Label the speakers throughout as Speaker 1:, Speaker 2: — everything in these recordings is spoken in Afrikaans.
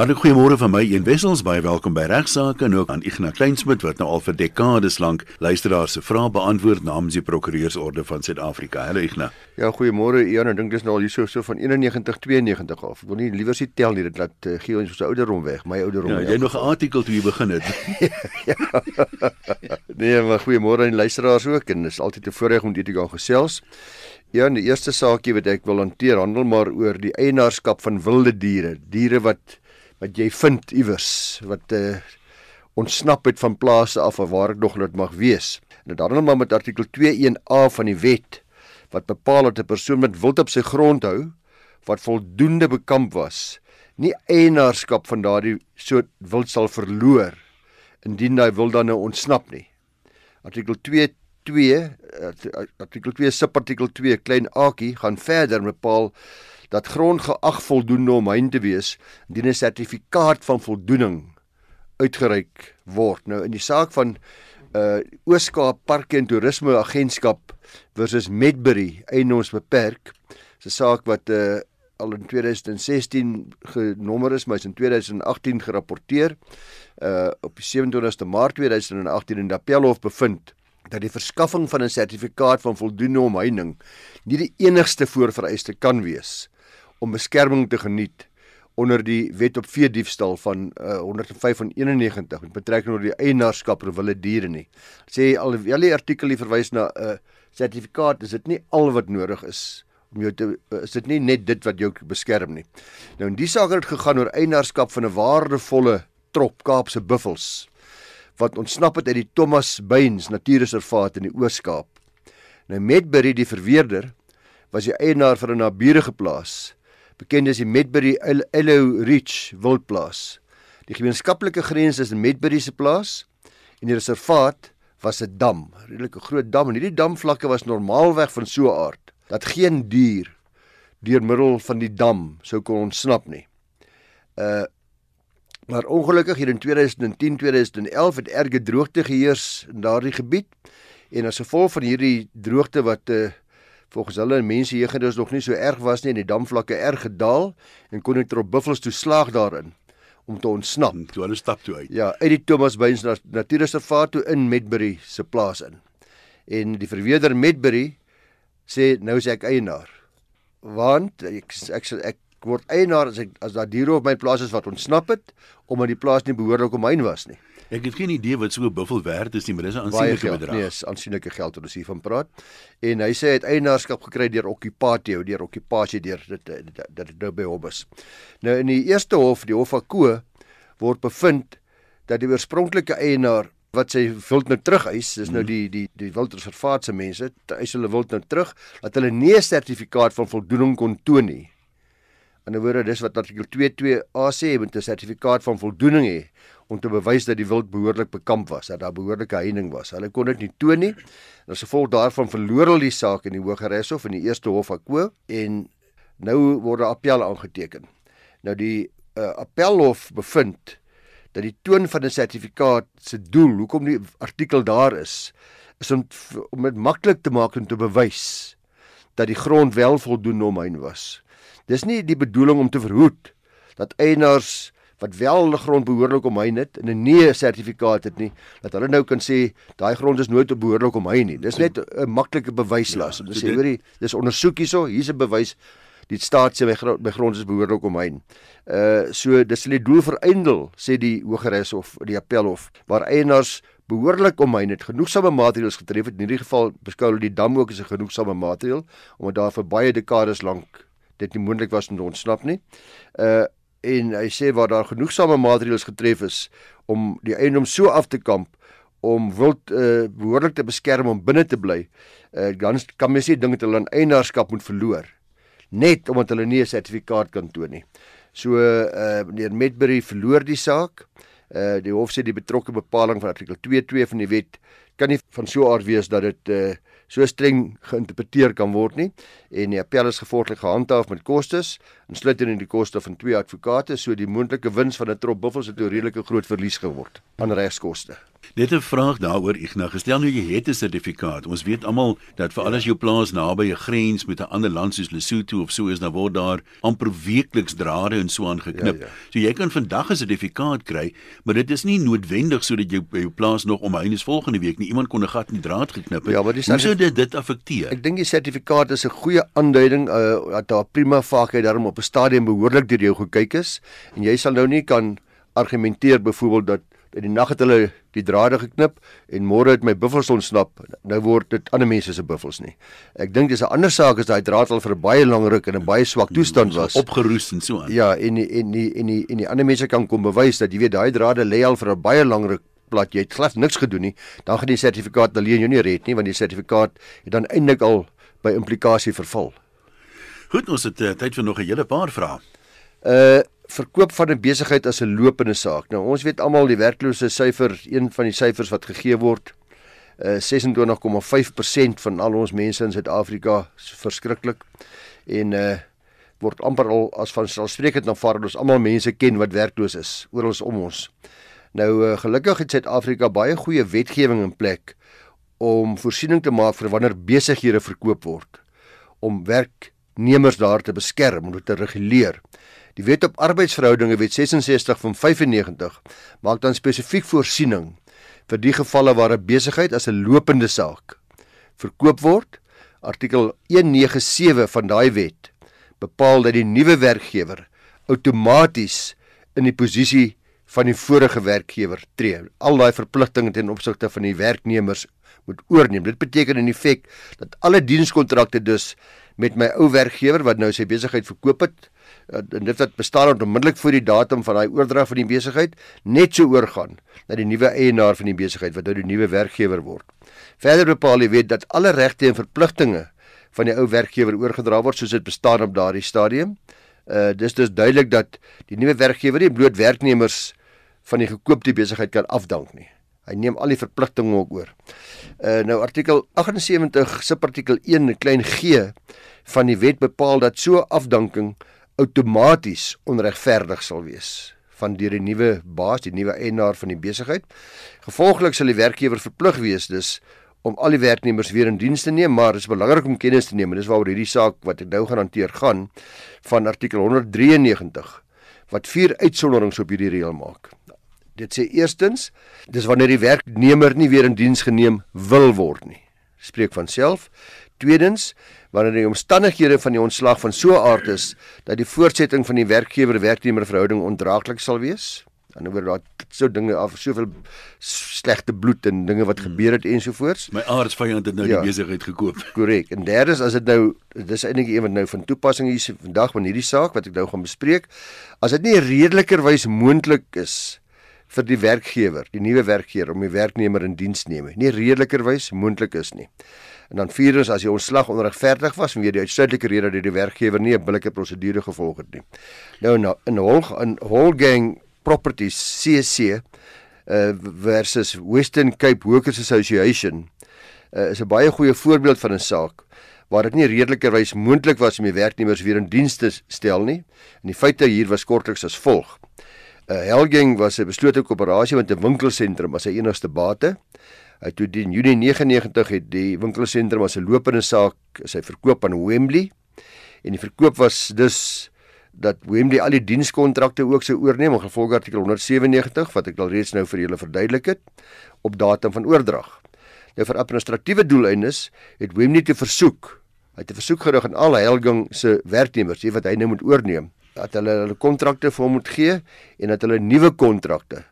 Speaker 1: Hartlik goeiemôre van my een wessels baie welkom by regsaake en ook aan Ignas Kleinsmid wat nou al vir dekades lank luisteraars se vrae beantwoord namens die Prokureursorde van Suid-Afrika. Hallo Ignas.
Speaker 2: Ja, goeiemôre Ian. Ek dink dis nou al hier so so van 91 92 af. Ek wil nie liewer sit tel nie dit laat uh, gee ons ons ouderdom weg, my ouderdom.
Speaker 1: Ja, jy nog 'n artikel toe jy begin het. ja.
Speaker 2: nee, maar goeiemôre aan die luisteraars ook en dis altyd 'n voorreg om dit te kan gesels. Ja, die eerste saakie wat ek wil hanteer handel maar oor die eienaarskap van wilde diere, diere wat wat jy vind iewers wat uh, ontsnap het van plase af of waar ek nog net mag wees. En dit handel maar met artikel 21A van die wet wat bepaal dat 'n persoon met wild op sy grond hou wat voldoende bekamp was, nie eienaarskap van daardie soort wild sal verloor indien hy wil dan nou ontsnap nie. Artikel 2 artikel 2 subartikel 2 klein akie gaan verder bepaal dat grond geag voldoende om hein te wees indien 'n sertifikaat van voldoening uitgereik word. Nou in die saak van uh Ooskaap Parke en Toerisme Agentskap versus Medbury Eiendoms Beperk, 'n saak wat uh al in 2016 genommer is, maar is in 2018 gerapporteer. Uh op die 27ste Maart 2018 in Appelhof bevind dat die verskaffing van 'n sertifikaat van voldoende omheining nie die enigste voorvereiste kan wees om beskerming te geniet onder die wet op vee diefstal van uh, 105 van 91 met betrekking tot die eienaarskap oor wilde diere nie. Sê alhoewel die artikel verwys na 'n uh, sertifikaat, is dit nie al wat nodig is om jou te uh, is dit nie net dit wat jou beskerm nie. Nou in die saak het dit gegaan oor eienaarskap van 'n waardevolle trop Kaapse buffels wat ontsnap het uit die Thomas Baines Natuurreservaat in die Oos-Kaap. Nou Medbury die verweerder was die eienaar van 'n naburige plaas bekend as die Medbury Ellow Ridge wildplaas. Die gemeenskaplike grens is in Medbury se plaas en die reservaat was 'n dam, 'n redelike groot dam en hierdie damvlakke was normaalweg van so 'n aard dat geen dier deur middel van die dam sou kon ontsnap nie. Uh maar ongelukkig hier in 2010-2011 het erge droogte geheers in daardie gebied en as gevolg van hierdie droogte wat 'n uh, volgens hulle mense hier gedus nog nie so erg was nie en die damvlakke erg gedaal en kon dit op buffels toe slaag daarin om te ontsnap.
Speaker 1: Toe hulle stap toe uit.
Speaker 2: Ja, uit die Thomas Baines Natuurreservaat toe in Medbury se plaas in. En die verweerder Medbury sê nou is ek eienaar. Want ek ek ek, ek word eienaar as ek as daar diere op my plaas is wat ontsnap het omdat die plaas nie behoorlik omheind was nie.
Speaker 1: Ek het geen idee wat so 'n buffel werd is nie, maar dis 'n aansienlike bedrag.
Speaker 2: Nee, is aansienlike geld wat ons hiervan praat. En hy sê hy het eienaarskap gekry deur okkupatio, deur okkupasie deur dit dat dit nou by hom is. Nou in die eerste hof, die hof van Ko, word bevind dat die oorspronklike eienaar wat sy wild nou terugeis, dis nou mhm. die die die wildreservaat se mense, eis hulle wild nou terug dat hulle nie 'n sertifikaat van voldoening kon toon nie. In 'n woorde dis wat artikel 22A sê, jy moet 'n sertifikaat van voldoening hê om te bewys dat die wild behoorlik bekamp was, dat daar behoorlike heining was. Hulle kon dit nie toon nie. En as gevolg daarvan verloor hulle die saak in die Hooggeregshof in die Eerste Hof van Ko en nou word 'n appel aangeteken. Nou die uh, appelhof bevind dat die toon van 'n sertifikaat se doel, hoekom die artikel daar is, is om om dit maklik te maak om te bewys dat die grond wel voldoende omheind was. Dis nie die bedoeling om te verhoed dat eienaars wat wel grond behoorlik omheind het en 'n nee sertifikaat het nie, dat hulle nou kan sê daai grond is nooit behoorlik omheind nie. Dis net 'n maklike bewyslas ja, om te sê, hoorie, dis ondersoek hierso, hier's 'n bewys die staat sê my grond, my grond is behoorlik omheind. Uh so dis hulle doel vereindig sê die Hooggeregshof, die Appelhof, waar eienaars behoorlik omheind het, genoegsame maatreëls getref het. In hierdie geval beskou hulle die dam ook as 'n genoegsame maatreël omdat daar vir baie dekades lank dit nie moontlik was om te ontsnap nie. Uh en hy sê waar daar genoegsame maatreëls getref is om die eiendom so af te kamp om wild uh, behoorlik te beskerm om binne te bly. Uh, dan kan mens nie dink dat hulle 'n eienaarskap moet verloor net omdat hulle nie 'n sertifikaat kan toon nie. So uh meneer Medbury verloor die saak. Uh die hof sê die betrokke bepaling van artikel 22 van die wet kan nie van so aard wees dat dit uh so streng geïnterpreteer kan word nie en die appel is gevolglik gehandhaaf met kostes insluitend in die koste van twee advokate so die moontlike wins van 'n trop buffels het 'n redelike groot verlies geword aan regskoste.
Speaker 1: Net 'n vraag daaroor Ignas. Gestel nou jy het 'n sertifikaat. Ons weet almal dat vir alles jou plaas naby 'n grens met 'n ander land soos Lesotho of so is, dan word daar amper weekliks drade en so aangeknip. Ja, ja. So jy kan vandag 'n sertifikaat kry, maar dit is nie noodwendig sodat by jou plaas nog omheen is volgende week nie. Iemand kon 'n gat in die draad geknip het. Ja, maar dis Hoe sou dit dit affekteer?
Speaker 2: Ek dink die sertifikaat is 'n goeie aanduiding uh, dat daar prima facie daarom op 'n stadium behoorlik deur jou gekyk is en jy sal nou nie kan argumenteer byvoorbeeld dat in die nag het hulle die drade geknip en môre het my buffels ontsnap. Nou word dit ander mense se buffels nie. Ek dink dis 'n ander saak as daai draad al vir baie lang ruk in 'n baie swak toestand was.
Speaker 1: Opgeroes en so aan.
Speaker 2: Ja, en die, en die, en die, en die ander mense kan kom bewys dat jy weet daai drade lê al vir 'n baie lang ruk plat. Jy het glad niks gedoen nie. Dan gaan die sertifikaat alleen jou nie red nie want die sertifikaat het dan eintlik al by implikasie verval.
Speaker 1: Goed, ons het uh, tyd vir nog 'n hele paar vrae.
Speaker 2: Uh verkoop van 'n besigheid as 'n lopende saak. Nou ons weet almal die werkloose syfer, een van die syfers wat gegee word, uh eh, 26,5% van al ons mense in Suid-Afrika, verskriklik. En uh word amper al as van selfsprekend na vaar ons almal mense ken wat werkloos is oral om ons. Nou uh, gelukkig het Suid-Afrika baie goeie wetgewing in plek om voorsiening te maak vir wanneer besighede verkoop word om werknemers daar te beskerm, dit te reguleer. Die Wet op Arbeidsverhoudinge Wet 66 van 95 maak dan spesifiek voorsiening vir die gevalle waar 'n besigheid as 'n lopende saak verkoop word. Artikel 197 van daai wet bepaal dat die nuwe werkgewer outomaties in die posisie van die vorige werkgewer tree. Al daai verpligtinge ten opsigte van die werknemers moet oorneem. Dit beteken in feite dat alle dienskontrakte dus met my ou werkgewer wat nou sy besigheid verkoop het, Eh, en dit wat bestaan onmiddellik voor die datum van daai oordrag van die besigheid net so oorgaan na die nuwe eienaar van die besigheid wat nou die nuwe werkgewer word. Verder bepaal jy weet dat alle regte en verpligtinge van die ou werkgewer oorgedra word soos dit bestaan op daardie stadium. Uh dis dus duidelik dat die nuwe werkgewer nie bloot werknemers van die gekoopte besigheid kan afdank nie. Hy neem al die verpligtinge ook oor. Uh nou artikel 78 subartikel 1 klein g van die wet bepaal dat so afdanking outomaties onregverdig sal wees van deur die nuwe baas, die nuwe eienaar van die besigheid. Gevolglik sal die werkgewer verplig wees dus om al die werknemers weer in diens te neem, maar dit is belangrik om kennis te neem en dis waaroor hierdie saak wat ek nou gaan hanteer gaan van artikel 193 wat vier uitsonderings op hierdie reël maak. Dit sê eerstens, dis wanneer die werknemer nie weer in diens geneem wil word nie. Spreek van self. Tweedens, wanneer die omstandighede van die ontslag van so 'n aard is dat die voortsetting van die werkgewer-werknemer verhouding ondraaglik sal wees. En oor daai so dinge af soveel slegte bloed en dinge wat gebeur het ensovoorts.
Speaker 1: My aardsvyand het nou ja, die besigheid gekoop.
Speaker 2: Korrek. En derdens as dit nou dis eintlik een wat nou van toepassing hier vandag van hierdie saak wat ek nou gaan bespreek. As dit nie redelikerwys moontlik is vir die werkgewer, die nuwe werkgewer om die werknemer in diens neem nie. Redelikerwys moontlik is nie. En dan vierdens as jy ontslag onregverdig was vanweë die uitsluitlike rede dat die werkgewer nie 'n billike prosedure gevolg het nie. Nou in in Hol in Holgang Properties CC uh, versus Western Cape Workers Association uh, is 'n baie goeie voorbeeld van 'n saak waar dit nie redelikerwys moontlik was om die werknemers weer in diens te stel nie. En die feite hier was kortliks as volg. Uh, Helgang was 'n beslote koöperasie met 'n winkelsentrum as sy enigste bate. Hy toe in Junie 99 het die winkelsentrum as 'n lopende saak sy verkoop aan Wembley en die verkoop was dus dat Wembley al die dienskontrakte ook sou oorneem in gevolg artikel 197 wat ek al reeds nou vir julle verduidelik het op datum van oordrag. Nou vir administratiewe doeleindes het Wembley te versoek, hy het 'n versoek gerig aan al Helgang se werknemers, wat hy nou moet oorneem, dat hulle hulle kontrakte vir hom moet gee en dat hulle nuwe kontrakte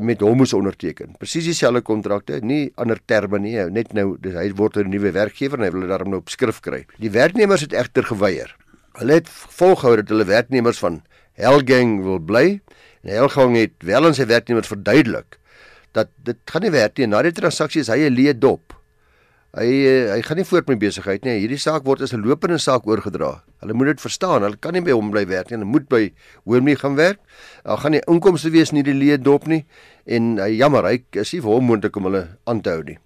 Speaker 2: met hom moes onderteken. Presies dieselfde kontrakte, nie ander terme nie, net nou dis hy word 'n nuwe werkgewer en hy wil dit daarom nou op skrif kry. Die werknemers het egter geweier. Hulle het volgehou dat hulle werknemers van Helgang wil bly en Helgang het wel aan sy werknemers verduidelik dat dit gaan nie werk nie. Na die transaksie is hy 'n leë dop. Hy eh, hy gaan nie voort met besigheid nie. Hierdie saak word as 'n lopende saak oorgedra. Hulle moet dit verstaan. Hulle kan nie by hom bly werk nie. Hulle moet by Hoormie gaan werk. Daar gaan nie inkomste wees nie die leë dop nie en hy jammer, hy is nie vir hom moontlik om hulle aan te hou nie.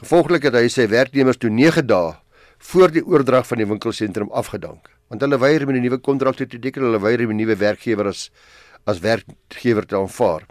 Speaker 2: Gevolglik het hy sy werknemers toe 9 dae voor die oordrag van die winkelsentrum afgedank. Want hulle weier met die nuwe kontrakte te teken, hulle weier met die nuwe werkgewer as as werkgewer te aanvaar.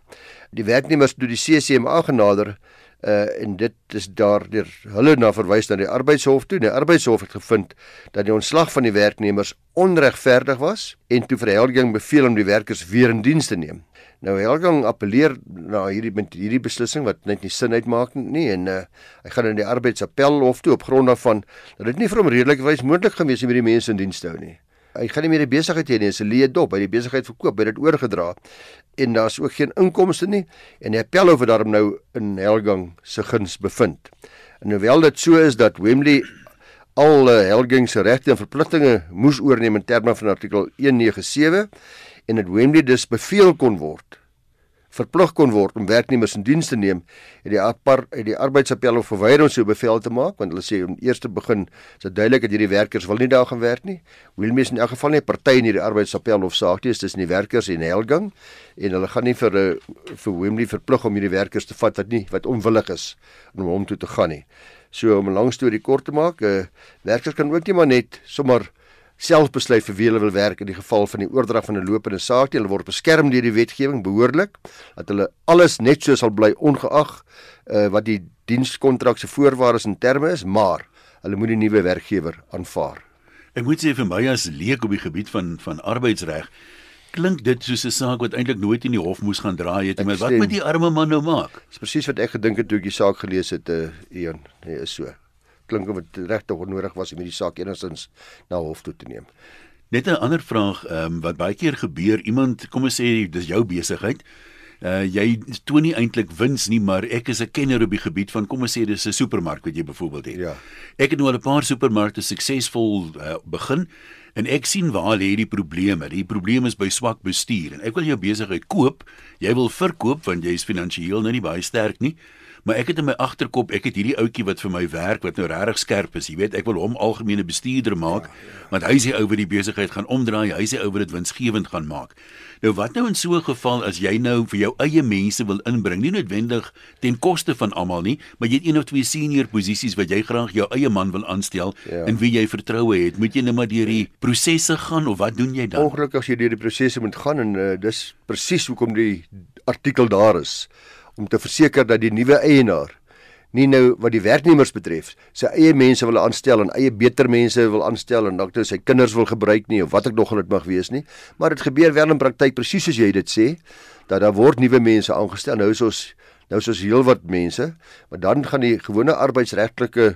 Speaker 2: Die werknemers toe die CCMA genader uh en dit is daardeur hulle na verwys na die arbeidshof toe. Die arbeidshof het gevind dat die ontslag van die werknemers onregverdig was en toe vir Helgang beveel om die werkers weer in diens te neem. Nou Helgang appeleer na hierdie met hierdie beslissing wat net nie sin uitmaak nie en uh hy gaan in die arbeidsappelhof toe op grond daarvan dat dit nie vir hom redelikwys moontlik gewees het om hierdie mense in diens te hou nie. Hy gaan nie meer die besigheid hê nie, hy se leë dop, hy die besigheid verkoop, hy het dit oorgedra. En daar's ook geen inkomste nie. En die appel oor daarom nou in Helgang se guns bevind. En hoewel dit so is dat Wembley al uh, Helgang se regte en verpligtinge moes oorneem in terme van artikel 197 en dit Wembley dus beveel kon word verplig kon word om werknemers in diens te neem en die apart uit die arbeidsappel of verwyder ons so bevel te maak want hulle sê om eers te begin is dit duidelik dat hierdie werkers wil nie daar gaan werk nie. Wilmies in elk geval nie party in hierdie arbeidsappel of saak nie, dis tussen die werkers en Helgang en hulle gaan nie vir eh, vir Wembley verplig om hierdie werkers te vat wat nie wat onwillig is om hom toe te gaan nie. So om 'n lang storie kort te maak, uh, werkers kan ook nie maar net sommer self besluit vir wie hulle wil werk in die geval van die oordrag van 'n lopende saak. Hulle word beskerm deur die wetgewing behoorlik dat hulle alles net so sal bly ongeag uh, wat die dienskontrak se voorwaardes en terme is, maar hulle moet die nuwe werkgewer aanvaar.
Speaker 1: Ek moet sê vir my as leek op die gebied van van arbeidsreg klink dit soos 'n saak wat eintlik nooit in die hof moes gaan draai het. Maar wat moet die arme man nou maak?
Speaker 2: Dis presies wat ek gedink het toe ek die saak gelees het, uh, Ian. Nee, is so klink of dit regtig onnodig was om hierdie saak enigstens na hof toe te neem.
Speaker 1: Net 'n ander vraag, ehm um, wat baie keer gebeur, iemand kom ons sê dis jou besigheid. Uh jy toon nie eintlik wins nie, maar ek is 'n kenner op die gebied van kom ons sê dis 'n supermark wat jy byvoorbeeld het.
Speaker 2: Ja.
Speaker 1: Ek het nou al 'n paar supermarkte suksesvol uh, begin en ek sien waar lê die probleme. Die probleem is by swak bestuur en ek wil jou besigheid koop. Jy wil verkoop want jy is finansiëel nou nie baie sterk nie maar ek het in my agterkop, ek het hierdie ouetjie wat vir my werk wat nou regtig skerp is. Jy weet, ek wil hom algemene bestuurder maak, ja, ja. want hy sê oor die besigheid gaan omdraai, hy sê oor dit winsgewend gaan maak. Nou wat nou in so 'n geval as jy nou vir jou eie mense wil inbring, nie noodwendig ten koste van almal nie, maar jy het een of twee senior posisies wat jy graag jou eie man wil aanstel ja. en wie jy vertroue het, moet jy net nou maar deur die prosesse gaan of wat doen jy dan?
Speaker 2: Ongelukkig as jy deur die prosesse moet gaan en uh, dis presies hoekom die artikel daar is om te verseker dat die nuwe eienaar nie nou wat die werknemers betref sy eie mense wil aanstel en eie beter mense wil aanstel en dalk nou sy kinders wil gebruik nie of wat ek nog al dit mag wees nie maar dit gebeur wel in praktyk presies soos jy dit sê dat daar word nuwe mense aangestel. Nou is ons nou is ons heelwat mense maar dan gaan die gewone arbeidsregtelike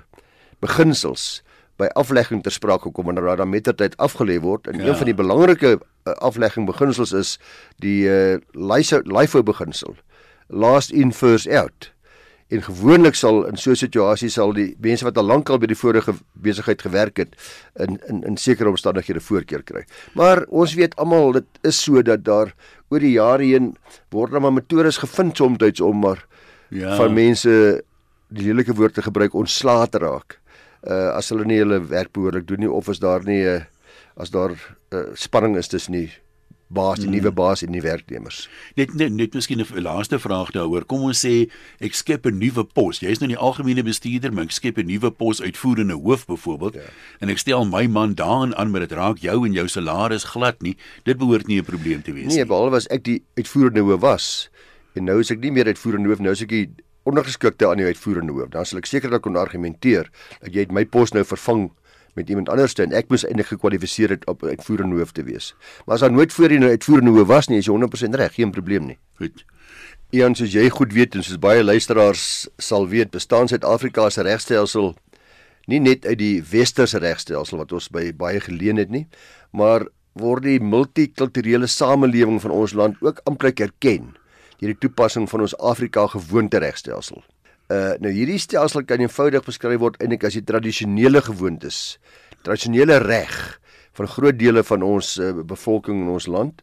Speaker 2: beginsels by aflegging ter sprake kom wanneer daar mettertyd afgelê word. En ja. een van die belangrike uh, aflegging beginsels is die uh, LIFO beginsel last in first out. En gewoonlik sal in so 'n situasie sal die mense wat al lankal by die vorige besigheid gewerk het in in in sekere omstandighede voorkeur kry. Maar ons weet almal dit is so dat daar oor die jare heen word daar maar metodes gevind soms om maar ja. van mense die lelike woord te gebruik ontslae te raak. Uh as hulle nie hulle werk behoorlik doen nie of is daar nie 'n uh, as daar uh, spanning is tussen nie baas, die hmm. nuwe baas en die werknemers.
Speaker 1: Net net, net miskien 'n laaste vraag daaroor. Kom ons sê ek skep 'n nuwe pos. Jy is nou die algemene bestuurder, maar ek skep 'n nuwe pos uitvoerende hoof byvoorbeeld. Ja. En ek stel my man daarin aan met dit raak jou en jou salaris glad nie. Dit behoort nie 'n probleem te wees
Speaker 2: nee, nie. Nee, behalwe as ek die uitvoerende hoof was en nou is ek nie meer uitvoerende hoof, nou is ek die ondergeskikte aan die uitvoerende hoof. Dan sal ek sekerlik kon argumenteer dat jy my pos nou vervang met iemand anders te en ek moes eintlik gekwalifiseer het op uitvoerende hoof te wees. Maar as daar nooit voorheen 'n uitvoerende hoof was nie, is jy 100% reg, geen probleem nie.
Speaker 1: Goed.
Speaker 2: Ian, soos jy goed weet en soos baie luisteraars sal weet, bestaan Suid-Afrika se regstelsel nie net uit die westerse regstelsel wat ons by baie geleen het nie, maar word die multikulturele samelewing van ons land ook amptelik erken deur die toepassing van ons Afrika gewoonte regstelsel. Uh nou hierdie stelsel kan eenvoudig beskryf word eintlik as die tradisionele gewoontes, tradisionele reg van groot dele van ons uh, bevolking in ons land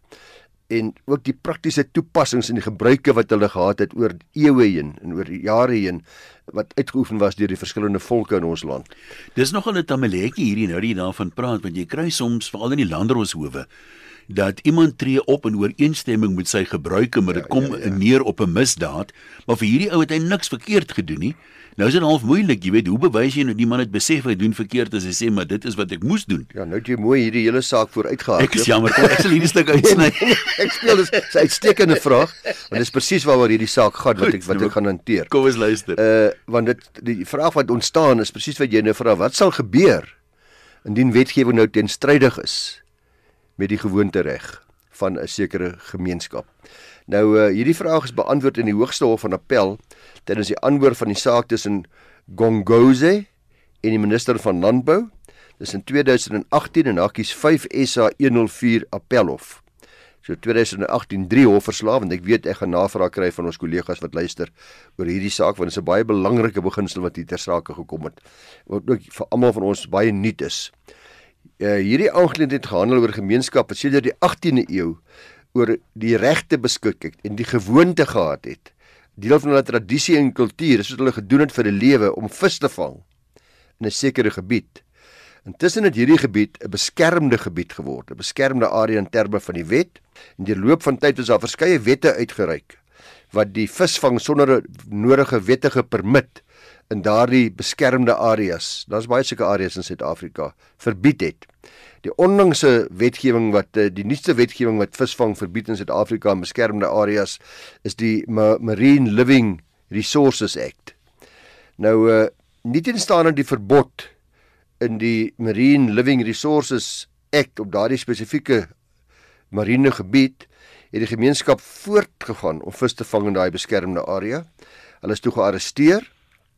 Speaker 2: en ook die praktiese toepassings en die gebruike wat hulle gehad het oor eeue heen en oor jare heen wat uitgeoefen was deur die verskillende volke in ons land.
Speaker 1: Dis nogal 'n tamaletjie hierdie nou die daarvan praat want jy kry soms veral in die landdroshowe dat iemand tree op in ooreenstemming met sy gebruike, maar dit ja, kom ja, ja. neer op 'n misdaad, maar vir hierdie ou het hy niks verkeerd gedoen nie. Nou is dit half moeilik, jy weet, hoe bewys jy nou die man het besef hy doen verkeerd as hy sê maar dit is wat ek moes doen.
Speaker 2: Ja, nou het jy mooi hierdie hele saak vooruitgehaal.
Speaker 1: Ek is jammer, kom, ek sal hierdie stuk uitsny.
Speaker 2: ek speel dis 'n uitstekende vraag, want dit is presies waaroor hierdie saak gaan wat ek wat ek gaan hanteer.
Speaker 1: Kom ons luister.
Speaker 2: Uh want dit die vraag wat ontstaan is presies wat jy nou vra, wat sal gebeur indien wetgewing nou teenstrydig is met die gewoontereg van 'n sekere gemeenskap? Nou uh hierdie vraag is beantwoord in die Hoogste Hof van Appel tydens die aanhoor van die saak tussen Gongoze en die minister van Landbou. Dis in 2018 en hakkies 5 SA 104 Appelhof. So 2018 drie hofverslae want ek weet ek gaan navraag kry van ons kollegas wat luister oor hierdie saak want dit is 'n baie belangrike beginsel wat hier ter sprake gekom het. Wat ook vir almal van ons baie nuut is. Uh hierdie aangeleentheid gehandel oor gemeenskappe sedert die 18de eeu oor die regte beskik het en die gewoonte gehad het deel van hulle tradisie en kultuur, dis wat hulle gedoen het vir 'n lewe om vis te vang in 'n sekere gebied. Intussen het hierdie gebied 'n beskermde gebied geword, 'n beskermde area in terme van die wet. In die loop van tyd is daar verskeie wette uitgereik wat die visvang sonder 'n nodige wettige permit in daardie beskermde areas, daar's baie sulke areas in Suid-Afrika, verbied het die onlangse wetgewing wat eh, die nuutste wetgewing wat visvang verbied in Suid-Afrika in beskermde areas is die Marine Living Resources Act. Nou uh nie tenstaan aan die verbod in die Marine Living Resources Act op daardie spesifieke marine gebied het die gemeenskap voortgegaan om vis te vang in daai beskermde area. Hulle is toe gearresteer.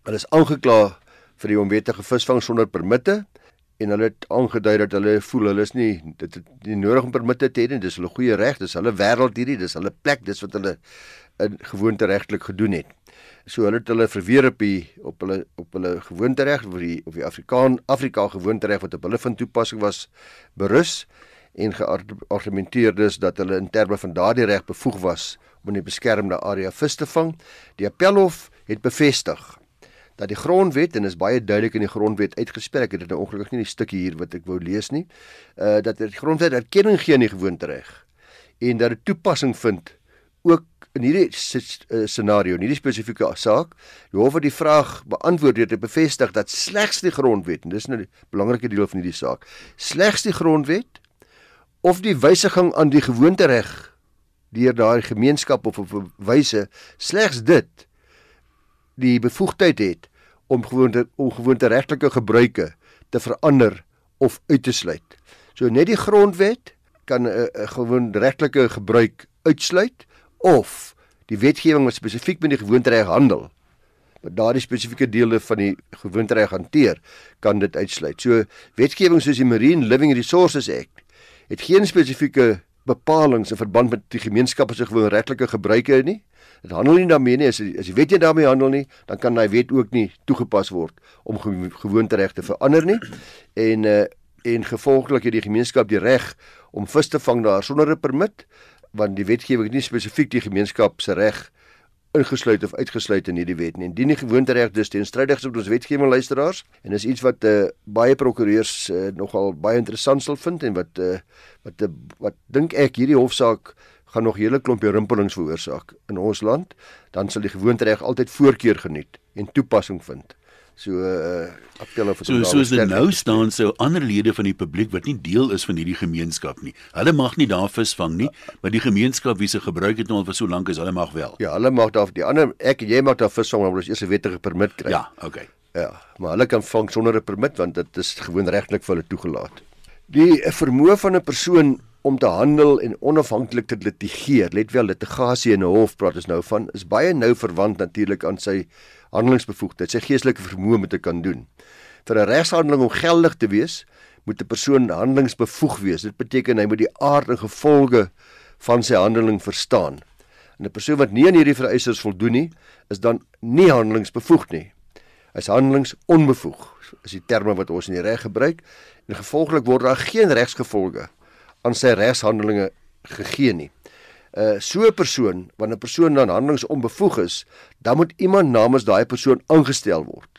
Speaker 2: Hulle is aangekla vir die onwettige visvang sonder permitte en hulle het aangedui dat hulle voel hulle is nie dit het nie nodig om permitte te hê nie. Dis hulle goeie reg dis hulle wêreld hierdie dis hulle plek dis wat hulle in gewoonte regtelik gedoen het. So hulle het hulle verweer op die op hulle op hulle gewoonte reg of die of die Afrikaan Afrika gewoonte reg wat op hulle van toepassing was berus en geargumenteer dus dat hulle in terme van daardie reg bevoeg was om in die beskermde area vis te vang. Die appelhof het bevestig dat die grondwet en is baie duidelik in die grondwet uitgespreek het dit nou ongelukkig nie die stukkie hier wat ek wou lees nie uh dat die grondwet erkenning gee aan die gewoontereg en dat dit toepassing vind ook in hierdie uh, scenario in hierdie spesifieke saak die hof het die vraag beantwoord deur te bevestig dat slegs die grondwet en dis nou die belangrike deel van hierdie saak slegs die grondwet of die wysiging aan die gewoontereg deur daai gemeenskap of op 'n wyse slegs dit die bevoegdheid het om gewoonte ongewoonte regtelike gebruike te verander of uit te sluit. So net die grondwet kan 'n uh, uh, gewoon regtelike gebruik uitsluit of die wetgewing wat spesifiek met die gewoontereg handel wat daardie spesifieke dele van die gewoontereg hanteer kan dit uitsluit. So wetgewing soos die Marine Living Resources Act het geen spesifieke bepalinge in verband met die gemeenskappe se gewoon regtelike gebruike nie. Dit handel nie daarmee nie as as jy weet jy daarmee handel nie, dan kan daai wet ook nie toegepas word om gewoonteregte verander nie. En uh en gevolglik het die gemeenskap die reg om vis te vang daar sonder 'n permit want die wetgewing nie spesifiek die gemeenskap se reg ingesluit of uitgesluit in hierdie wet nie. Indien die gewoontereg dus teenstrydig is met ons wetgewing luisteraars en is iets wat uh, baie prokureurs uh, nogal baie interessant sal vind en wat uh, wat uh, wat dink ek hierdie hofsaak gaan nog hele klompie rimpelings veroorsaak in ons land, dan sal die gewoontereg altyd voorkeur geniet en toepassing vind. So uh appelle vir
Speaker 1: So soos dit nou staan sou ander lede van die publiek wat nie deel is van hierdie gemeenskap nie. Hulle mag nie daar visvang nie, maar die gemeenskap wie se gebruik het nou al vir so lank is, hulle mag wel.
Speaker 2: Ja, hulle mag daar die ander ek jy mag daar visvang maar ons eers 'n wettige permit kry.
Speaker 1: Ja, okay.
Speaker 2: Ja, maar hulle kan vang sonder 'n permit want dit is gewoon regtelik vir hulle toegelaat. Die vermoë van 'n persoon om te handel en onafhanklik te litigeer. Let wel, litigasie in 'n hof praat ons nou van is baie nou verwant natuurlik aan sy handelingsbevoegdheid, sy geestelike vermoë om te kan doen. Vir 'n regshandeling om geldig te wees, moet 'n persoon handelingsbevoeg wees. Dit beteken hy moet die aard en gevolge van sy handeling verstaan. En 'n persoon wat nie aan hierdie vereistes voldoen nie, is dan nie handelingsbevoegd nie. Hy's handelingsonbevoeg, is die terme wat ons in die reg gebruik en gevolglik word daar geen regsgevolge aan sy regshandelinge gegee nie. Uh so 'n persoon, wanneer 'n persoon dan handelings onbevoeg is, dan moet iemand namens daai persoon aangestel word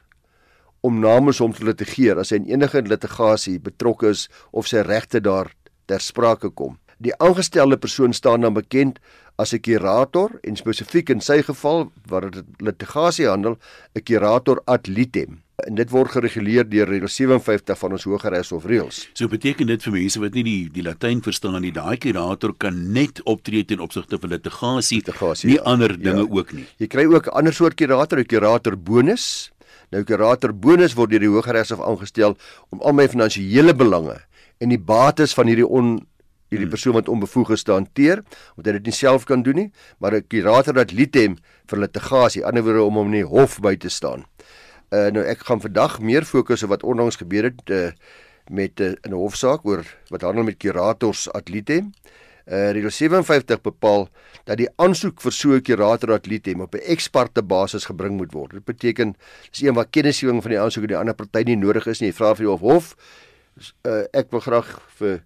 Speaker 2: om namens hom te litigeer as hy in enige litigasie betrokke is of sy regte daar ter sprake kom. Die aangestelde persoon staan dan bekend as 'n kurator en spesifiek in sy geval waar dit litigasie handel, 'n kurator ad litem. En dit word gereguleer deur reël 57 van ons Hogeregs of reëls.
Speaker 1: So beteken dit vir mense wat nie die die Latyn verstaan nie, daai kurator kan net optree ten opsigte van litigasie, litigasie nie ja. ander dinge ja. ook nie.
Speaker 2: Jy kry ook 'n ander soort kurator, 'n kurator bonus. Nou kurator bonus word deur die Hogeregs hof aangestel om al my finansiële belange en die bates van hierdie on hierdie hmm. persoon wat onbevoeg is te hanteer omdat hy dit nie self kan doen nie, maar 'n kurator wat litem vir litigasie, anderswoorde om hom in die hof by te staan. Uh nou ek gaan vandag meer fokus op wat onlangs gebeur het uh, met uh, 'n hofsaak oor wat handel met kurators ad litem. Uh Reël 57 bepaal dat die aansoek vir so 'n kurator ad litem op 'n eksperte basis gebring moet word. Dit beteken dis een wat kennisgewing van die aansoek en die ander party nie nodig is nie. Jy vra vir die hof hof uh, ek wil graag vir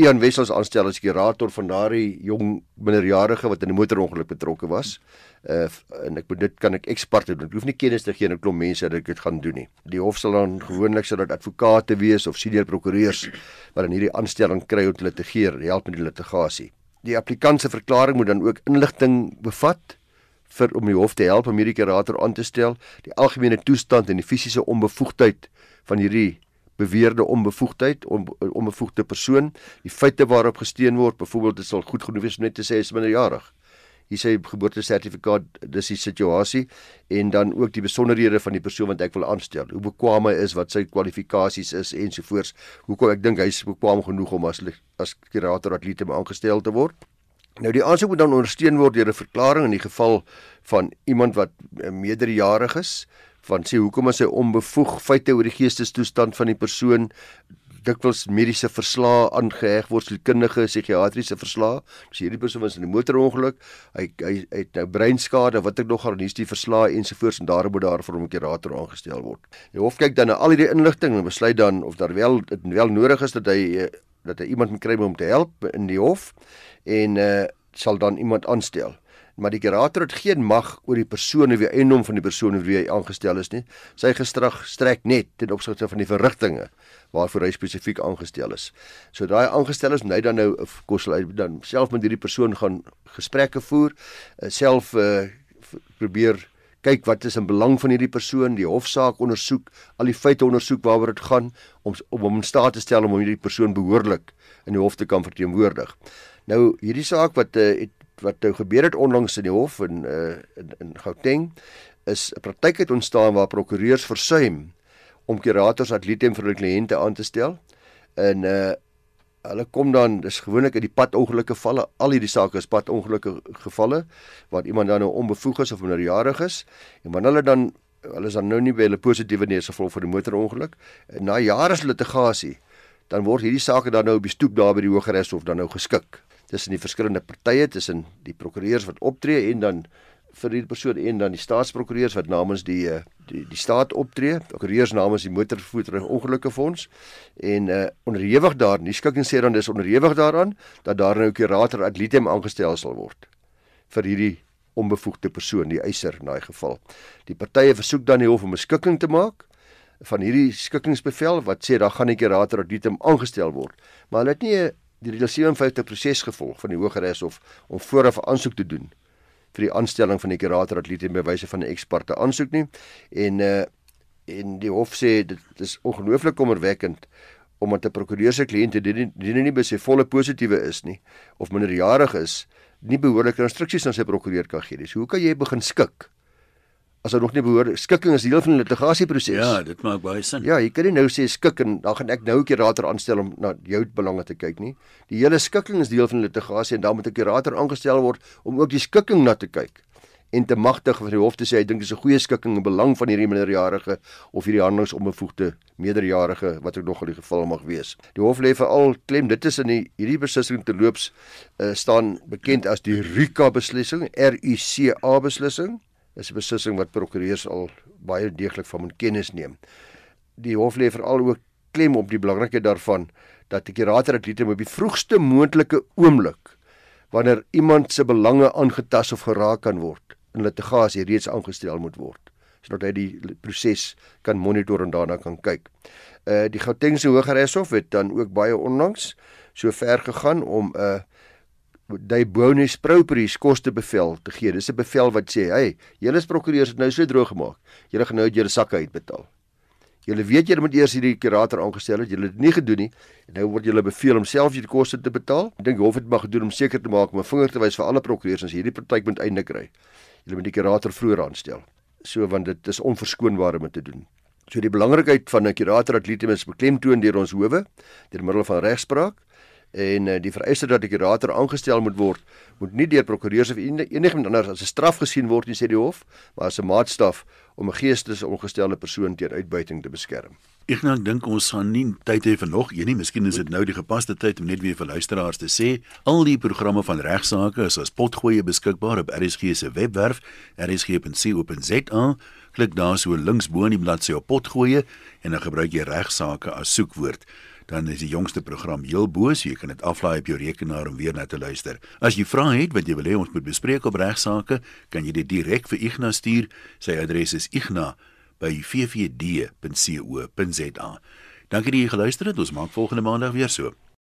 Speaker 2: Ian Wessels aanstel as kurator van daardie jong minderjarige wat in 'n motorongeluk betrokke was. Uh en ek dit kan ek eksperte doen. Ek hoef nie kennis te gee aan 'n klomp mense dat ek dit gaan doen nie. Die hof sal dan gewoonlik sodat advokate wees of senior prokureurs wat in hierdie aanstelling kry om te litigeer, help met die litigasie. Die applikant se verklaring moet dan ook inligting bevat vir om die hof te help om hierdie kurator aan te stel, die algemene toestand en die fisiese onbevoegdheid van hierdie beweerde onbevoegdheid, on, onbevoegde persoon, die feite waarop gesteen word, byvoorbeeld dit sal goed genoeg wees om net te sê hy is minderjarig. Hier sê geboortesertifikaat, dis die situasie en dan ook die besonderhede van die persoon wat ek wil aanstel. Hoe bekwame is, wat sy kwalifikasies is ensovoorts. Hoekom ek dink hy is bekwame genoeg om as as kurator atleet om aangestel te word. Nou die aansoek moet dan ondersteun word deur 'n verklaring in die geval van iemand wat meerderjarig is van sê hoekom is hy onbevoeg feite oor die geestestoestand van die persoon dikwels mediese verslae aangeheg word sielkundige psigiatriese verslae. As hierdie persoon was in 'n motorongeluk. Hy hy het nou breinskade wat ek nog gaan hier's die verslae ensovoorts en daarom moet daar vir hom 'n kurator aangestel word. Die hof kyk dan na al hierdie inligting en besluit dan of daar wel dit wel nodig is dat hy dat hy iemand kry om te help in die hof en uh, sal dan iemand aanstel maar die kurator het geen mag oor die persoon of die eiendom van die persoon wie hy aangestel is nie. Sy gestrag strek net ten opsigte van die verrigtinge waarvoor hy spesifiek aangestel is. So daai aangestel is, hy dan nou kos hy dan self met hierdie persoon gaan gesprekke voer, eh, self uh, probeer kyk wat is in belang van hierdie persoon, die hofsaak ondersoek, al die feite ondersoek waaroor dit gaan om om hom in staat te stel om hierdie persoon behoorlik in die hof te kan verteenwoordig. Nou hierdie saak wat uh, het wat nou gebeur het onlangs in die hof in uh, in, in Gauteng is 'n praktyk het ontstaan waar prokureurs versuim om kurators atletem vir hulle kliënte aan te stel. En uh hulle kom dan dis gewoonlik in die padongelukke gevalle, al hierdie sake is padongelukke gevalle waar iemand dan nou onbevoeg is of minderjarig is en wanneer hulle dan hulle is dan nou nie by hulle positiewe neus gevolg van die motorongeluk en na jare se litigasie dan word hierdie sake dan nou op die stoep daar by die Hogeregshof dan nou geskik tussen die verskillende partye tussen die prokureurs wat optree en dan vir die persoon en dan die staatsprokureurs wat namens die eh, die die staat optree, prokureurs namens die motorvoertuig ongelukkefonds en uh onderhewig daarin, die skikking sê dan dis onderhewig daaraan dat daar nou 'n kurator ad litem aangestel sal word vir hierdie onbevoegde persoon, die eiser in daai geval. Die partye versoek dan die hof om 'n skikking te maak van hierdie skikkingsbevel wat sê daar gaan 'n kurator ad litem aangestel word. Maar hulle het nie 'n die reël 57 proses gevolg van die Hogeregshof om vooraf 'n aansoek te doen vir die aanstelling van die kurator atleet en bewyse van 'n eksperte aansoek nie en uh en die hof sê dit is ongelooflik kommerwekkend omdat 'n prokureur se kliënte dit nie, nie by sy volle positiewe is nie of minderjarig is nie behoorlike instruksies aan sy prokureur kan gee nie. So hoe kan jy begin skik as hy nog nie behoor skikking is deel van die litigasieproses.
Speaker 1: Ja, dit maak baie sin.
Speaker 2: Ja, jy kan nie nou sê skik en dan gaan ek nou 'n kurator aanstel om na jou belange te kyk nie. Die hele skikking is deel van die litigasie en dan moet 'n kurator aangestel word om ook die skikking na te kyk en te magtig vir die hof te sê hy dink dis 'n goeie skikking in belang van hierdie minderjarige of hierdie handelingsonbevoegde meerderjarige wat ook nog in die geval mag wees. Die hof lê veral klem dit is in die hierdie beslissing te loops uh, staan bekend as die RUCA beslissing, R U C A beslissing is 'n beslissing wat prokureurs al baie deeglik van moet kennis neem. Die hof lê veral ook klem op die belangrikheid daarvan dat die kurator atleet op die vroegste moontlike oomblik wanneer iemand se belange aangetast of geraak kan word in litigasie reeds aangestel moet word sodat hy die proses kan monitor en daarna kan kyk. Uh die Gautengse Hogeregshof het dan ook baie onlangs so ver gegaan om 'n uh, die bonus proprius kostebevel te gee. Dis 'n bevel wat sê, "Hey, julle prokureurs het nou so droog gemaak. Julle gaan nou uit julle sakke uitbetaal." Julle weet julle moet eers hierdie kurator aangestel het. Julle het dit nie gedoen nie. En nou word julle beveel om self die koste te betaal. Ek dink hof het maar gedoen om seker te maak om 'n vinger te wys vir alle prokureurs as hierdie praktyk moet einde kry. Julle moet die kurator vroeër aanstel. So want dit is onverskoonbaar om dit te doen. So die belangrikheid van 'n kurator atletium is beklemtoon deur ons howe deur middel van regspraak en uh, die vereiste dat die kurator aangestel moet word moet nie deur prokureurs of enigiemand anders as 'n straf gesien word nie sê die hof maar as 'n maatstaf om 'n geestesongestelde persoon teen uitbuiting te beskerm.
Speaker 1: Ek nou dink ons gaan nie tyd hê vir nog een nie. Miskien is dit nou die gepaste tyd om net weer vir luisteraars te sê, al die programme van regsaake is as potgoeie beskikbaar op RSG se webwerf rsg.co.za. Klik daar so links bo in die bladsy op potgoeie en dan gebruik jy regsaake as soekwoord dan is die jongste program heel bo, so jy kan dit aflaai op jou rekenaar om weer na te luister. As jy vra het wat jy wil hê ons moet bespreek op regsaake, kan jy dit direk vir Ignas stuur. Sy adres is igna@ffd.co.za. Dankie dat jy geluister het. Ons maak volgende maandag weer so.